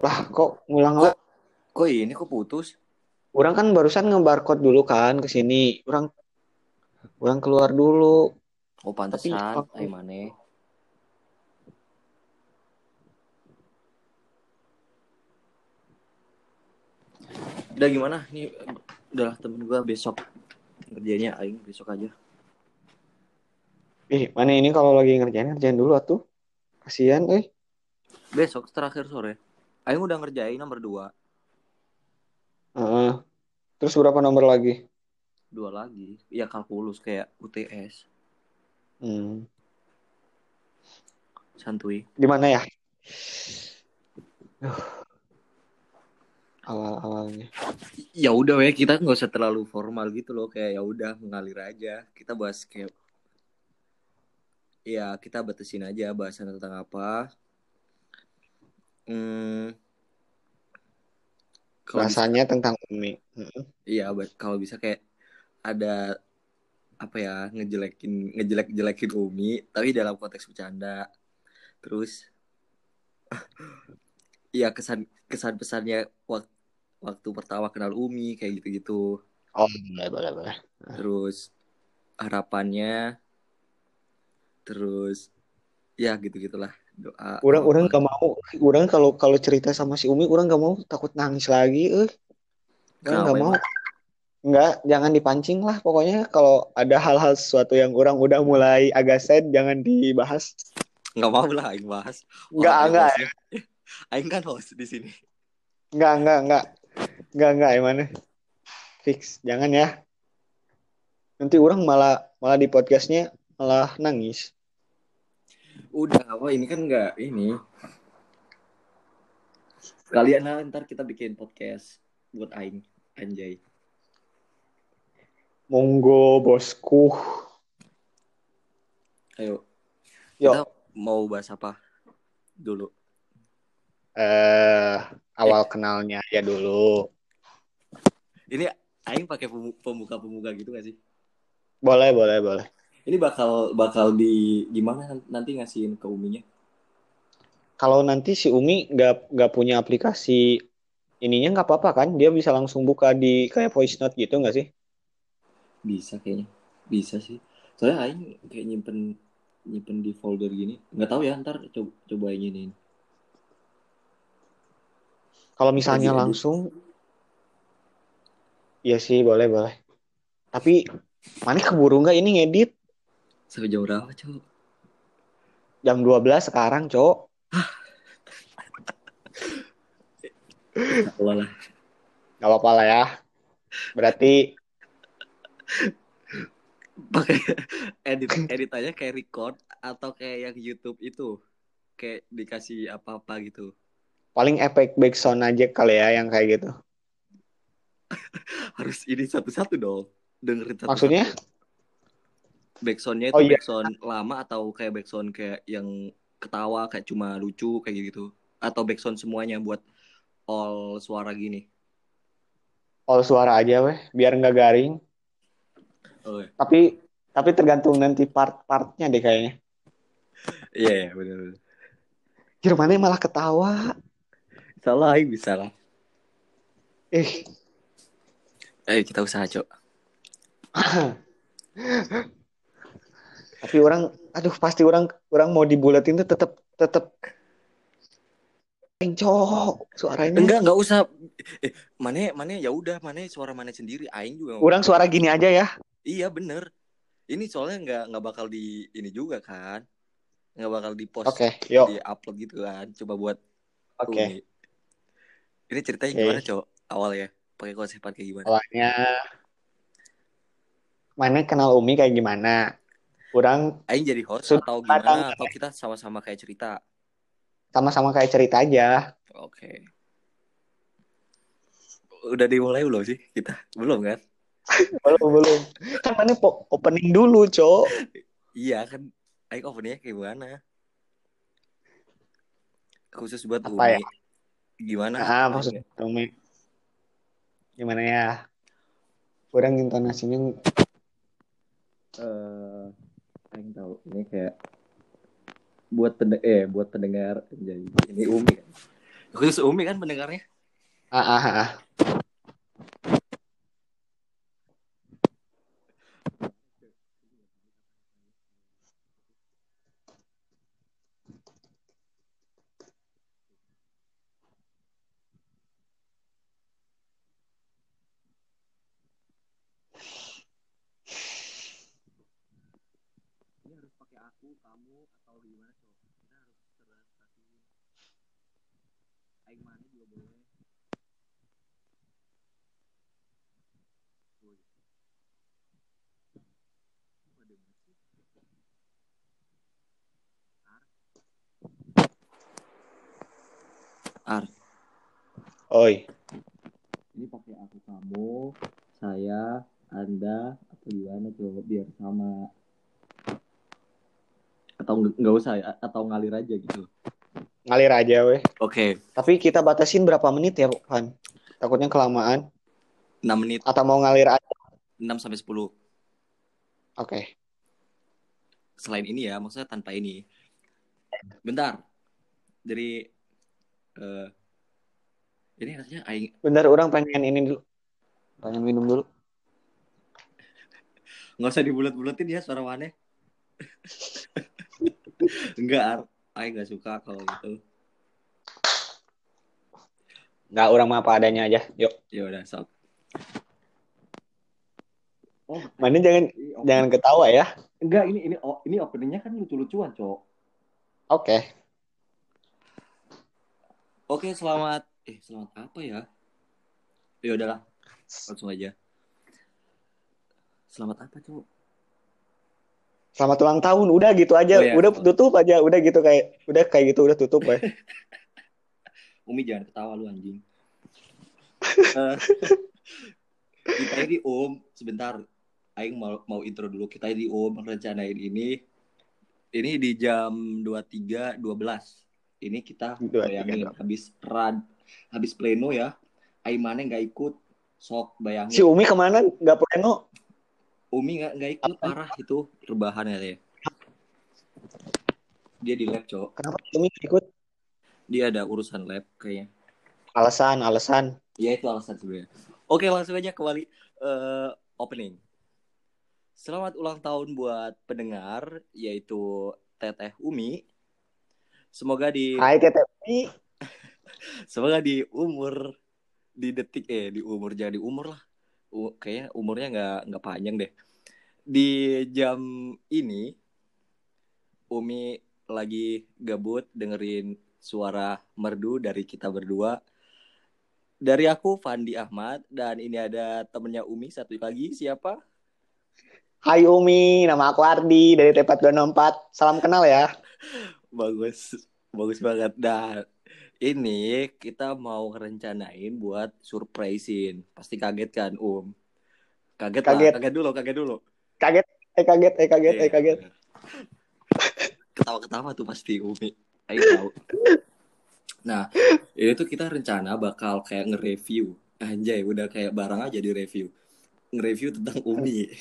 Lah kok ngulang lah? Kok ini kok putus? Orang kan barusan nge-barcode dulu kan ke sini. Orang orang keluar dulu. Oh pantesan, Tapi- ay mana? Udah gimana? Nih udah temen gua besok kerjanya aing besok aja. Ih, mana ini kalau lagi ngerjain ngerjain dulu atuh. Kasihan eh. Besok terakhir sore. Aing udah ngerjain nomor dua, Heeh. Terus berapa nomor lagi? dua lagi. Ya kalkulus kayak UTS, Hmm. santuy. Di mana ya? Awal-awalnya. Ya udah weh kita nggak usah terlalu formal gitu loh kayak ya udah mengalir aja. Kita bahas kayak ya kita batasin aja bahasan tentang apa. Hmm, kalau bisa, Rasanya tentang Umi. Iya kalau bisa kayak ada apa ya ngejelekin ngejelek-jelekin Umi tapi dalam konteks bercanda. Terus ya kesan kesan pesannya waktu waktu pertama kenal Umi kayak gitu-gitu. Oh, boleh, boleh, boleh. terus harapannya terus ya gitu gitulah doa Orang orang gak mau. Orang kalau kalau cerita sama si Umi, orang gak mau takut nangis lagi. Eh, orang gak mau. Enggak, jangan dipancing lah. Pokoknya kalau ada hal-hal sesuatu yang orang udah mulai agak sad, jangan dibahas. nggak mau lah aing bahas Enggak, enggak, hostnya. aing kan host di sini enggak, enggak, enggak. Enggak, enggak, emangnya. Fix, jangan ya. Nanti orang malah malah di podcastnya malah nangis. Udah apa ini kan nggak ini kalian lah ntar kita bikin podcast buat aing anjay Monggo, bosku. ayo Yuk. kita mau bahas apa dulu Eh, awal kenalnya ya dulu. ini aing pakai pembuka pembuka gitu gak sih Boleh, boleh, boleh. Ini bakal bakal di gimana nanti ngasihin ke uminya Kalau nanti si Umi nggak nggak punya aplikasi ininya nggak apa-apa kan? Dia bisa langsung buka di kayak voice note gitu nggak sih? Bisa kayaknya. Bisa sih. Soalnya aing kayak nyimpen nyimpen di folder gini. Nggak tahu ya ntar coba coba ini Kalau misalnya langsung, ya sih boleh boleh. Tapi mana keburu nggak ini ngedit Sampai jam berapa, Cok? jam 12 sekarang, Cok. Allah lah. Nggak apa-apa lah ya. Berarti Pakai edit edit aja kayak record atau kayak yang YouTube itu. Kayak dikasih apa-apa gitu. paling efek backsound aja kali ya yang kayak gitu. Harus ini satu-satu dong. Dengerin satu Maksudnya? Backsoundnya itu Oh, iya. backsound lama atau kayak backsound kayak yang ketawa kayak cuma lucu kayak gitu. Atau backsound semuanya buat all suara gini. All suara aja weh, biar nggak garing. Oh, iya. Tapi tapi tergantung nanti part-partnya deh kayaknya. Iya, iya benar-benar. Mana malah ketawa. Salah, bisa lah. Eh, Ayo kita usaha, Cok. tapi orang aduh pasti orang orang mau dibulatin tuh tetap tetap cok suaranya Enggak, enggak usah. Eh, mana mana ya udah, mana suara mana sendiri. Aing juga. orang suara gini aja ya Iya, bener. Ini soalnya nggak nggak bakal di ini juga kan. Nggak bakal di post oke yuk di upload gitu kan. Coba buat oke Umi. Ini ceritanya Oke. gimana, Cok? Awalnya pakai konsepan kayak gimana? awalnya mana kenal Umi kayak gimana orang Aing jadi host atau kadang- gimana? Atau kita sama-sama kayak cerita? sama-sama kayak cerita aja Oke. Udah dimulai belum sih kita? Belum kan? belum belum kan mana opening dulu cok Iya kan. Aing openingnya kayak gimana? Khusus buat Apa Umi. ya? Gimana? ah maksud Umi gimana ya orang intonasinya eh Aing tahu ini kayak buat pende eh buat pendengar jadi ini Umi kan. Khusus Umi kan pendengarnya. Ah, ah, ah. Aku, kamu, atau gimana cok? Kita harus terasi. Aing mana juga boleh. Woi. Denger sih? Ar. Ar, Oi. ini pakai aku kamu, saya, anda, atau gimana coba biar sama. Atau nggak usah ya, atau ngalir aja gitu. Ngalir aja weh. Oke, Tapi kita batasin berapa menit ya, Pan? Takutnya kelamaan. 6 menit, Atau mau ngalir aja? 6 sampai 10. Oke. Selain ini ya, maksudnya tanpa ini. Bentar. Dari eh ini rasanya aing Bentar, orang pengen ini dulu. Pengen minum dulu. nggak usah dibulat-bulatin ya suara mana. Enggak, Ar. aing nggak suka kalau gitu. Nggak, orang mah apa adanya aja. Yuk. Ya udah, sok. Oh, Mana jangan ini jangan ketawa ya. enggak ini ini oh, ini openingnya kan lucu-lucuan, Cok. Oke. Oke, selamat eh selamat apa ya? Ya udahlah, langsung aja. Selamat apa, Cok? Selamat ulang tahun. Udah gitu aja. Oh, iya. Udah tutup aja. Udah gitu kayak udah kayak gitu udah tutup weh. Umi jangan ketawa lu anjing. Eh, kita ini Om, sebentar. Aing mau mau intro dulu. Kita ini Om rencanain ini. Ini di jam 23.12. Ini kita 23.12. bayangin habis rad habis pleno ya. Aing mana nggak ikut. Sok Si bayangin. Umi ke mana? Nggak pleno. Umi nggak nggak ikut parah itu rebahan ya dia. Dia di lab, Cok. Kenapa Umi ikut? Dia ada urusan lab kayaknya. Alasan, alasan. Ya itu alasan sebenarnya. Oke langsung aja kembali eh, opening. Selamat ulang tahun buat pendengar yaitu Teteh Umi. Semoga di Hai Teteh Umi. semoga di umur di detik eh di umur jangan di umur lah. Kayaknya umurnya nggak nggak panjang deh. Di jam ini Umi lagi gabut dengerin suara merdu dari kita berdua. Dari aku Fandi Ahmad dan ini ada temennya Umi satu lagi siapa? Hai Umi, nama aku Ardi dari T4264. Salam kenal ya. Bagus, bagus banget. Dan ini kita mau rencanain buat surprisein. Pasti kaget kan, Um? Kaget, Kaget. lah, kaget dulu, kaget dulu. Kaget, eh kaget, eh kaget, Iya, eh kaget. bener. Ketawa-ketawa tuh pasti Umi. Ayo tahu. Nah, ini tuh kita rencana bakal kayak nge-review. Anjay, udah kayak barang aja di review. Nge-review tentang Umi.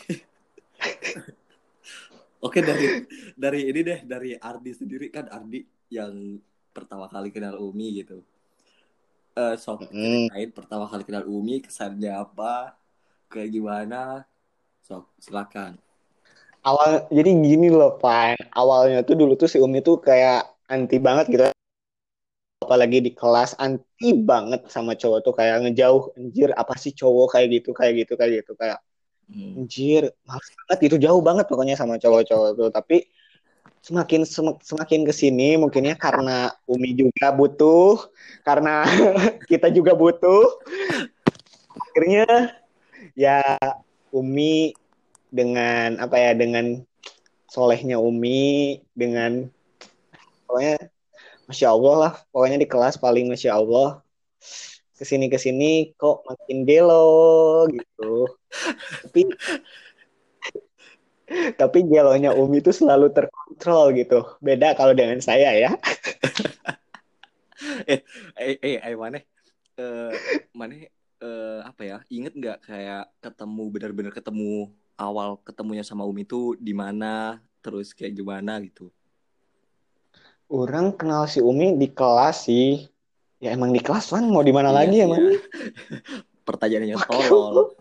Oke dari dari ini deh dari Ardi sendiri kan Ardi yang pertama kali kenal Umi gitu. Eh sok Hmm. ceritain pertama kali kenal Umi kesannya apa, kayak gimana? Sok silakan. Awal, jadi gini loh, Pan. Awalnya tuh dulu tuh si Umi tuh kayak anti banget gitu. Apalagi di kelas anti banget sama cowok tuh kayak ngejauh. Anjir, apa sih cowok kayak gitu, kayak gitu, kayak gitu, kayak Hmm. anjir, males banget gitu, jauh banget pokoknya sama cowok-cowok tuh. Tapi semakin sem- semakin ke sini mungkinnya karena Umi juga butuh, karena kita juga butuh. Akhirnya ya Umi dengan apa ya dengan solehnya Umi dengan pokoknya masya Allah lah pokoknya di kelas paling masya Allah. Ke sini ke sini kok makin gelo gitu. Tapi tapi gelonya Umi itu selalu terkontrol gitu beda kalau dengan saya ya Eh eh eh mana? Eh mana eh apa ya? Ingat nggak kayak ketemu benar-benar ketemu awal ketemunya sama Umi itu di mana? Terus kayak gimana gitu. orang kenal si Umi di kelas sih Ya emang di kelas kan mau di mana Iya, lagi iya. emang? Pertanyaannya tolol.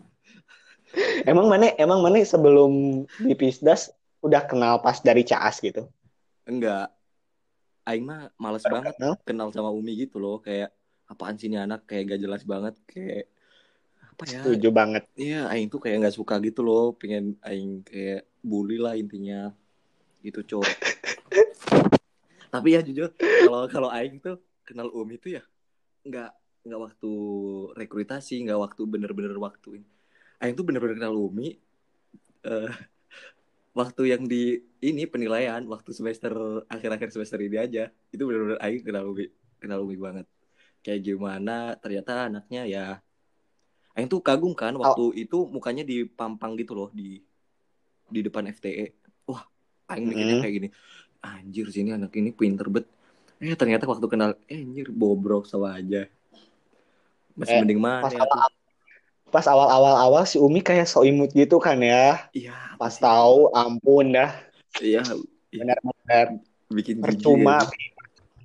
Emang mana emang mana sebelum di Pisdas udah kenal pas dari Caas gitu. Enggak. Aing mah males banget Kenal? kenal sama Umi gitu loh. Kayak apaan sih ini anak kayak gak jelas banget. Kayak apa ya? Setuju banget. Iya, Aing tuh kayak nggak suka gitu loh. Pengen Aing kayak bully lah intinya. Gitu cowok. Tapi ya jujur kalau kalau Aing tuh kenal Umi tuh ya nggak nggak waktu rekrutasi, nggak waktu bener-bener waktu ini. Aing tuh bener-bener kenal Umi eh, waktu yang di ini penilaian waktu semester akhir-akhir semester ini aja itu bener-bener Aing kenal Umi kenal Umi banget. Kayak gimana ternyata anaknya ya Aing tuh kagum kan waktu itu mukanya dipampang gitu loh di di depan FTE wah Aing mikirnya Hmm. kayak gini anjir sini anak ini pinter bet. Eh ternyata waktu kenal eh, anjir bobrok sama aja. Masih Eh, mending mana Pas ya pas awal-awal awal si Umi kayak so imut gitu kan ya. iya Pas sih? tahu ampun dah iya benar-benar bikin percuma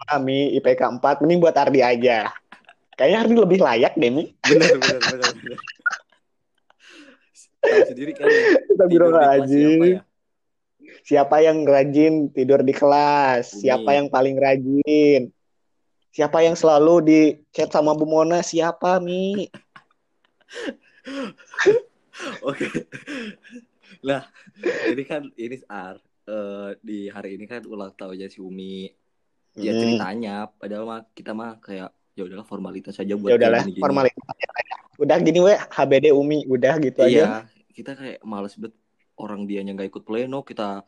kami IPK 4 mending buat Ardi aja. Kayaknya Ardi lebih layak deh Mi. bener bener bener tahu sendiri kan ya, Kita siapa rajin. ya Siapa yang rajin tidur di kelas? Umi. Siapa yang paling rajin? Siapa yang selalu di chat sama Bu Mona? Siapa Mi? Oke. Nah, ini kan ini Ar eh, di hari ini kan ulang tahunnya si Umi. Ya Hmm. ceritanya, padahal mah kita mah kayak ya udahlah formalitas aja buat Ya udahlah, kayak gini-gini. formalitas aja. Udah gini we HBD Umi, udah gitu aja. Iya, kita kayak males bet orang dianya nggak ikut pleno, kita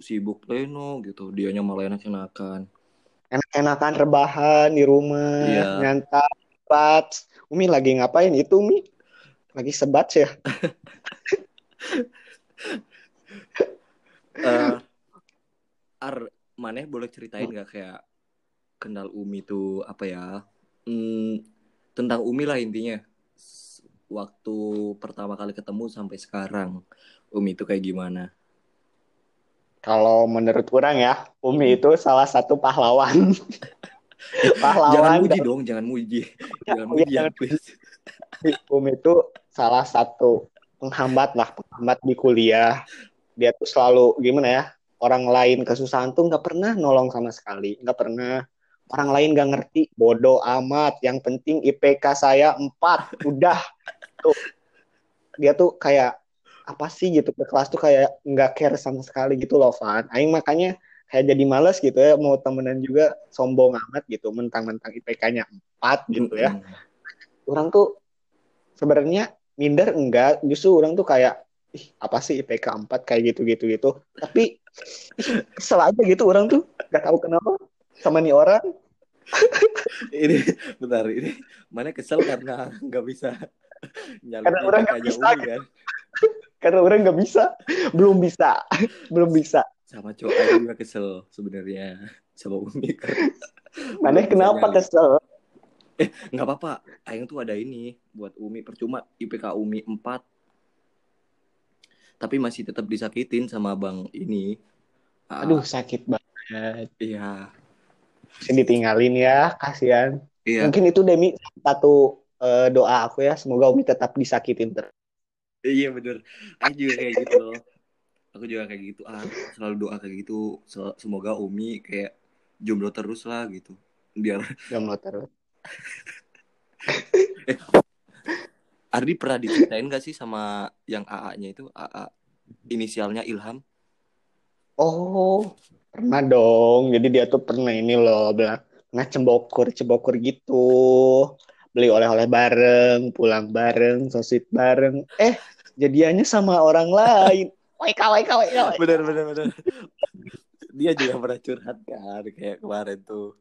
sibuk pleno gitu, dianya malah enak-enakan. Enak-enakan rebahan di rumah, Iya. nyantai. Umi lagi ngapain itu Umi? Lagi sebat ya? Eh, Ar, maneh boleh ceritain nggak kayak kenal Umi tuh apa ya? Hmm, tentang Umi lah intinya. Waktu pertama kali ketemu sampai sekarang, Umi itu kayak gimana? Kalau menurut orang ya, Umi itu salah satu pahlawan. Jangan pahlawan muji dong, jangan muji. Jangan muji ya, jangan please. Umi itu salah satu penghambat lah, penghambat di kuliah. Dia tuh selalu gimana ya? Orang lain kesusahan tuh nggak pernah nolong sama sekali, nggak pernah. Orang lain nggak ngerti, bodoh amat. Yang penting IPK saya 4, udah. Tuh. Dia tuh kayak apa sih gitu ke kelas tuh kayak nggak care sama sekali gitu loh, Van. Aing makanya kayak jadi males gitu ya mau temenan juga sombong amat gitu mentang-mentang IPK-nya 4 gitu ya Mm-mm. orang tuh sebenarnya minder enggak. Justru orang tuh kayak ih apa sih IPK 4 kayak gitu gitu gitu. Tapi kesel aja gitu orang tuh. Gak tahu kenapa. Sama nih orang. Ini bentar, ini mana kesel karena nggak bisa Karena orang nggak bisa, Umi kan? karena orang nggak bisa. Belum bisa. Belum bisa. Sama cowok juga kesel sebenarnya. Sama Umi kan. mana kenapa nyalin. Kesel nggak apa-apa. Aing tuh ada ini buat Umi. Percuma IPK Umi 4 tapi masih tetap disakitin sama abang ini. Ah, aduh sakit banget. Iya. Mesti ditinggalin ya kasihan. Iya. Mungkin itu demi satu eh, doa aku ya. Semoga Umi tetap disakitin terus. Iya bener. Aing juga kayak gitu loh. Aku juga kayak gitu. Ah selalu doa kayak gitu. Semoga Umi kayak jomblo terus lah gitu. Biar jomblo terus Ardi pernah diceritain gak sih sama yang AA-nya itu AA inisialnya Ilham Oh, pernah dong. Jadi dia tuh pernah ini loh, bilang pernah cembokur, cembokur gitu. Beli oleh-oleh bareng, pulang bareng, sosit bareng. Eh, jadiannya sama orang lain. Wek, wek, wek, wek. bener bener bener dia juga pernah curhat kan kayak kemarin tuh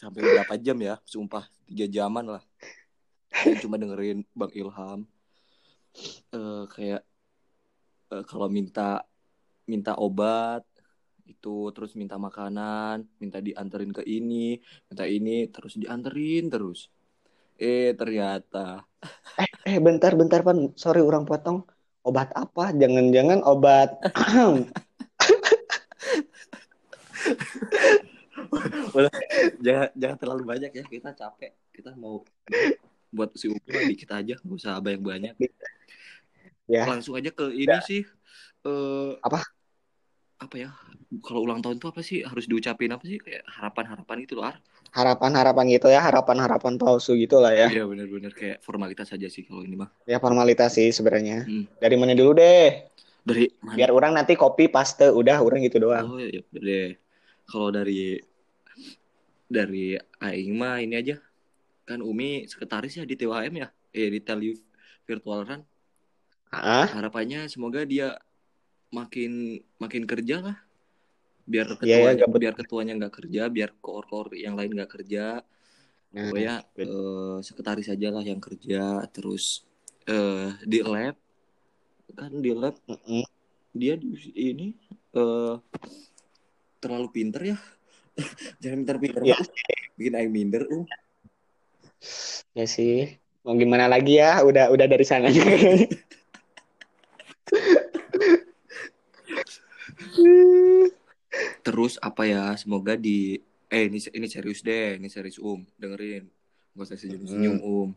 sampai berapa jam ya sumpah tiga jaman lah Saya cuma dengerin bang Ilham Eh, kayak eh, kalau minta minta obat itu terus minta makanan minta dianterin ke ini minta ini terus dianterin terus eh ternyata Eh, bentar, bentar, Pan. Sorry, orang potong. Obat apa? Jangan-jangan obat... jangan jangan terlalu banyak ya kita capek kita mau buat si mah dikit aja nggak usah banyak banyak Ya. langsung aja ke ini sih eh Apa? apa ya kalau ulang tahun tuh apa sih harus diucapin apa sih kayak harapan harapan itu loh Ar. Harapan-harapan gitu ya, harapan-harapan palsu gitu lah ya. iya benar-benar kayak formalitas aja sih kalau ini mah Ya formalitas sih sebenarnya. Hmm. Dari mana dulu deh? dari mana Biar orang nanti copy paste udah orang gitu doang. oh ya udah deh kalau dari dari Aing mah ini aja. Kan Umi sekretaris ya di TWM ya? Eh di Telu Virtual Run. Ah, harapannya semoga dia makin makin kerja lah. Biar Iya, ketuanya iya, gabut. biar ketuanya nggak kerja biar koor-koor yang lain nggak kerja. Nah, good. eh, sekretaris aja lah yang kerja. Terus eh di lab. Kan di lab mm-mm. dia di ini eh terlalu pinter ya jangan pinter-pinter Iya. banget. bikin aing minder um ya sih. Mau gimana lagi ya? Udah udah dari sananya. terus apa ya semoga di eh ini ini serius deh ini serius um dengerin gak usah senyum senyum um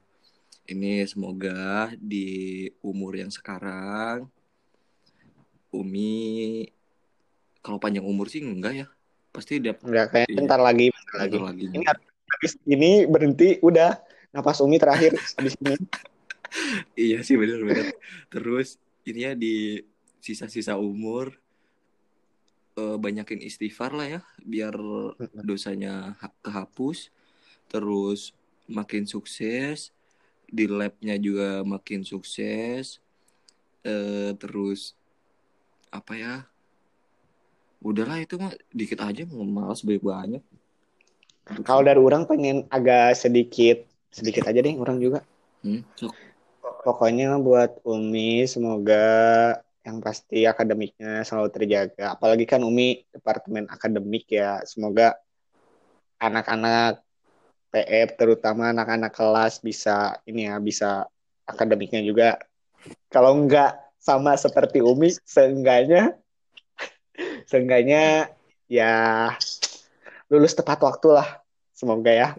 ini semoga di umur yang sekarang Umi kalau panjang umur sih enggak ya pasti dia Enggak kayak Iya. bentar lagi, bentar lagi. bentar lagi Ini habis ini berhenti udah napas Umi terakhir habis ini. iya sih bener-bener terus ini ya di sisa-sisa umur eh, banyakin istighfar lah ya biar dosanya ha- kehapus terus makin sukses di labnya juga makin sukses eh terus apa ya udahlah itu mah dikit aja nggak malas banyak banyak Kalau dari orang pengen agak sedikit sedikit aja deh orang juga. hmm, sok. Pokoknya buat Umi semoga yang pasti akademiknya selalu terjaga. Apalagi kan Umi departemen akademik ya. Semoga anak-anak PF terutama anak-anak kelas bisa ini ya bisa akademiknya juga. Kalau enggak sama seperti Umi, seenggaknya seenggaknya ya lulus tepat waktu lah. Semoga ya.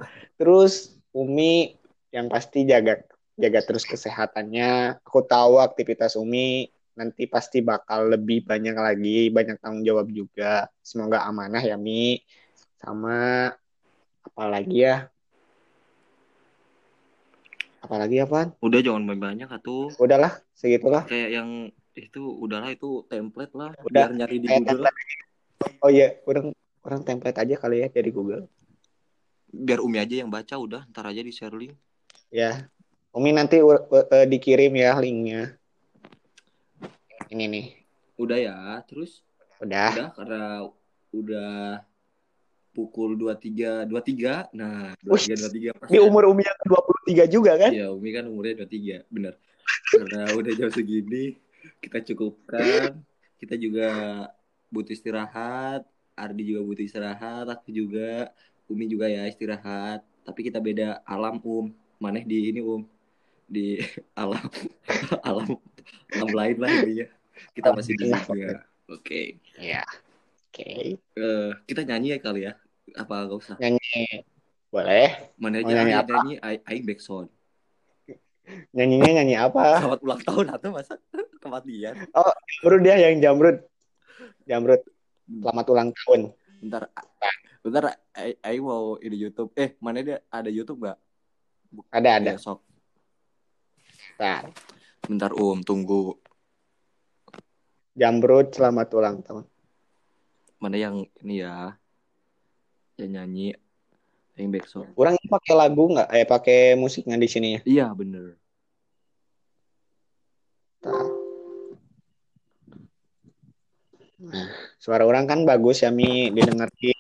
Terus Umi yang pasti jaga jaga terus kesehatannya. Aku tahu aktivitas Umi nanti pasti bakal lebih banyak lagi, banyak tanggung jawab juga. Semoga amanah ya Mi. Sama apalagi ya? Apalagi apa? udah jangan banyak banyak atuh Udahlah, segitulah. kayak yang itu udahlah itu template lah Udah, biar nyari di Google Oh iya, orang orang template aja kali ya dari Google. biar Umi aja yang baca udah ntar aja di share link Ya. Umi nanti u- u- eh, dikirim ya linknya. Ini nih. udah ya terus Udah. udah karena udah pukul 23 23 nah Wih, 23 23 pas Di umur Umi yang 23 juga kan? ya Umi kan umurnya 23 bener karena udah jam segini kita cukupkan kita juga butuh istirahat Ardi juga butuh istirahat aku juga Umi juga ya istirahat. Tapi kita beda alam Um. Maneh di ini Um. Di alam alam alam lain lah intinya. Kita masih di juga oke. Iya. Oke. Eh, kita nyanyi ya kali ya? Apa gak usah? Nyanyi. Boleh. mana aja nyanyi nyanyi, I backsound Nyanyinya nyanyi apa? selamat ulang tahun atau masa kematian Jamrud dia yang Jamrud. Jamrud. Selamat ulang tahun. bentar bentar I mau ini YouTube eh mana dia ada YouTube gak Ada ada. Ya, sok Bentar. bentar um tunggu Jamrud selamat ulang tahun. mana yang ini ya yang nyanyi yang backsound Orang ini pakai lagu nggak? Eh pakai musiknya di sini ya. iya bener. Nah, suara orang kan bagus ya Mi didengerin.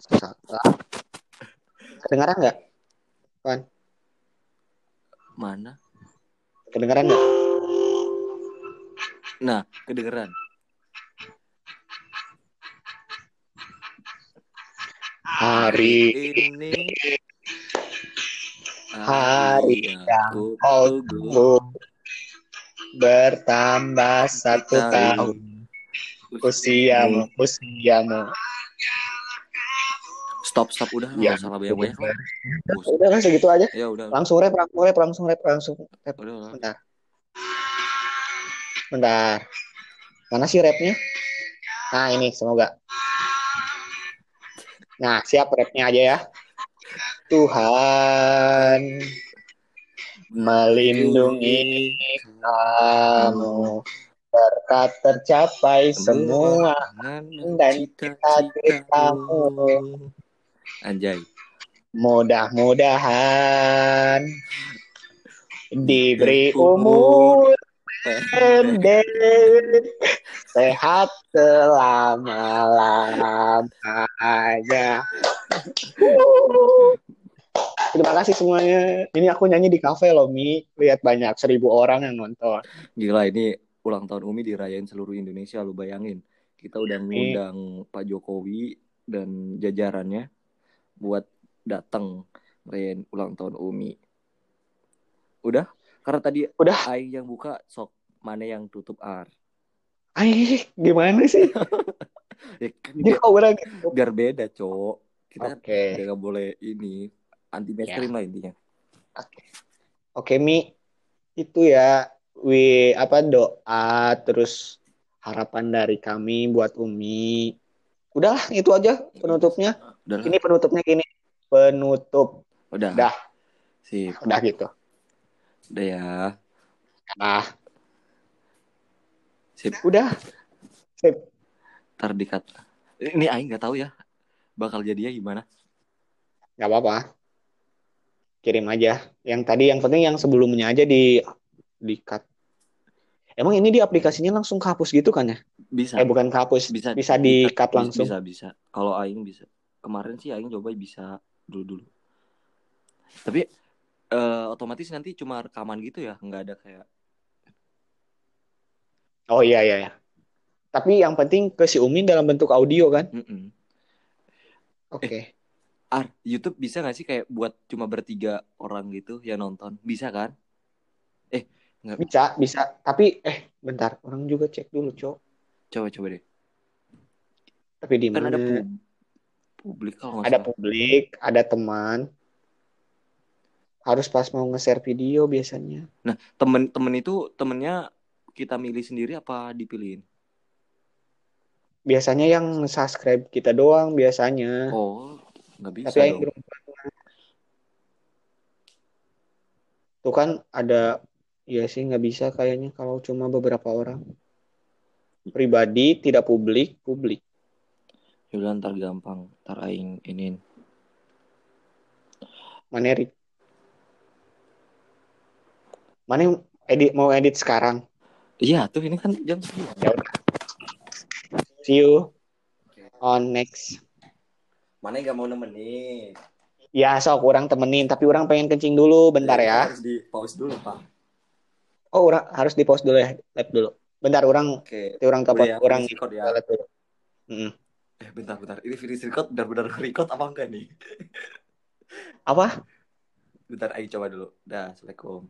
Saka. Kedengaran nggak? mana Kedengaran nggak? nah kedengeran Hari ini Hari yang kau bertambah satu tahun usiamu usiamu Stop, stop udah. Ya, Nggak usah lah banyak-banyak lah. Bosan. Udah lah segitu aja. Ya udah. Langsung rep, langsung rep, langsung rep, langsung rep. Udah. Bentar. Bentar. Mana sih rapnya? Nah ini semoga. Nah siap rapnya aja ya. Tuhan melindungi kamu berkat tercapai semua dan cita-citamu. Anjay. mudah-mudahan diberi umur pendek sehat selama-lamanya Terima kasih semuanya. Ini aku nyanyi di kafe loh, Mi. Lihat banyak seribu orang yang nonton. Gila ini ulang tahun Umi dirayain seluruh Indonesia lu bayangin. Kita udah ngundang Pak Jokowi dan jajarannya buat datang ngerayain ulang tahun Umi. Udah? Karena tadi Udah. Aing yang buka sok mana yang tutup ar. Ay, gimana sih? Ya, kan Jadi biar, kau bilang gitu. biar beda, Cok. Kita kan Oke. udah nggak boleh ini anti mainstream lah intinya. Oke, Mi. Itu ya, wi apa doa terus harapan dari kami buat Umi. Udahlah, itu aja penutupnya. Udah lah. Ini penutupnya gini. Penutup. Udah. Udah. Sip. Udah gitu. Udah ya. Ah, Sip. udah. Sip. Ntar dikat. Ini Aing nggak tahu ya. Bakal jadinya gimana. Gak apa-apa. Kirim aja. Yang tadi yang penting yang sebelumnya aja di di cut. Emang ini di aplikasinya langsung kehapus gitu kan ya? Bisa. Eh bukan kehapus, bisa bisa di cut langsung. Bisa bisa. Kalau Aing bisa. Kemarin sih Aing coba bisa dulu dulu. Tapi eh, otomatis nanti cuma rekaman gitu ya, nggak ada kayak Oh iya iya ya. Tapi yang penting ke si Umi dalam bentuk audio kan? Mm-mm. Oke. Ar, YouTube bisa nggak sih kayak buat cuma bertiga orang gitu ya nonton? Bisa kan? Eh, nggak. Bisa, bisa. Tapi eh bentar, orang juga cek dulu, Cok. Coba coba deh. Tapi di Kan mana? ada pub- publik kalau Ada salah. publik, ada teman. Harus pas mau nge-share video biasanya. Temen-temen itu temennya kita milih sendiri apa dipilihin? Biasanya yang subscribe kita doang biasanya. Oh, nggak bisa Tapi dong. pernah. Tuh kan ada, ya sih nggak bisa kayaknya kalau cuma beberapa orang. Pribadi, tidak publik, publik. Yaudah ntar gampang, ntar aing iniin. Mana Rik? Mana edit mau edit sekarang? Iya tuh ini kan jam sembilan. Ya udah. See you on next. Mana nggak mau nemenin? Ya sok orang temenin, tapi orang pengen kencing dulu, bentar ya. Harus di pause dulu pak. Oh, orang harus di pause dulu ya, live dulu. Bentar, orang, Oke. orang telepon, Udah ya, orang record ya. dulu. Mm. Eh bentar bentar. Ini finish record benar-benar record apa enggak nih? Apa? Bentar aing coba dulu. Dah, assalamualaikum.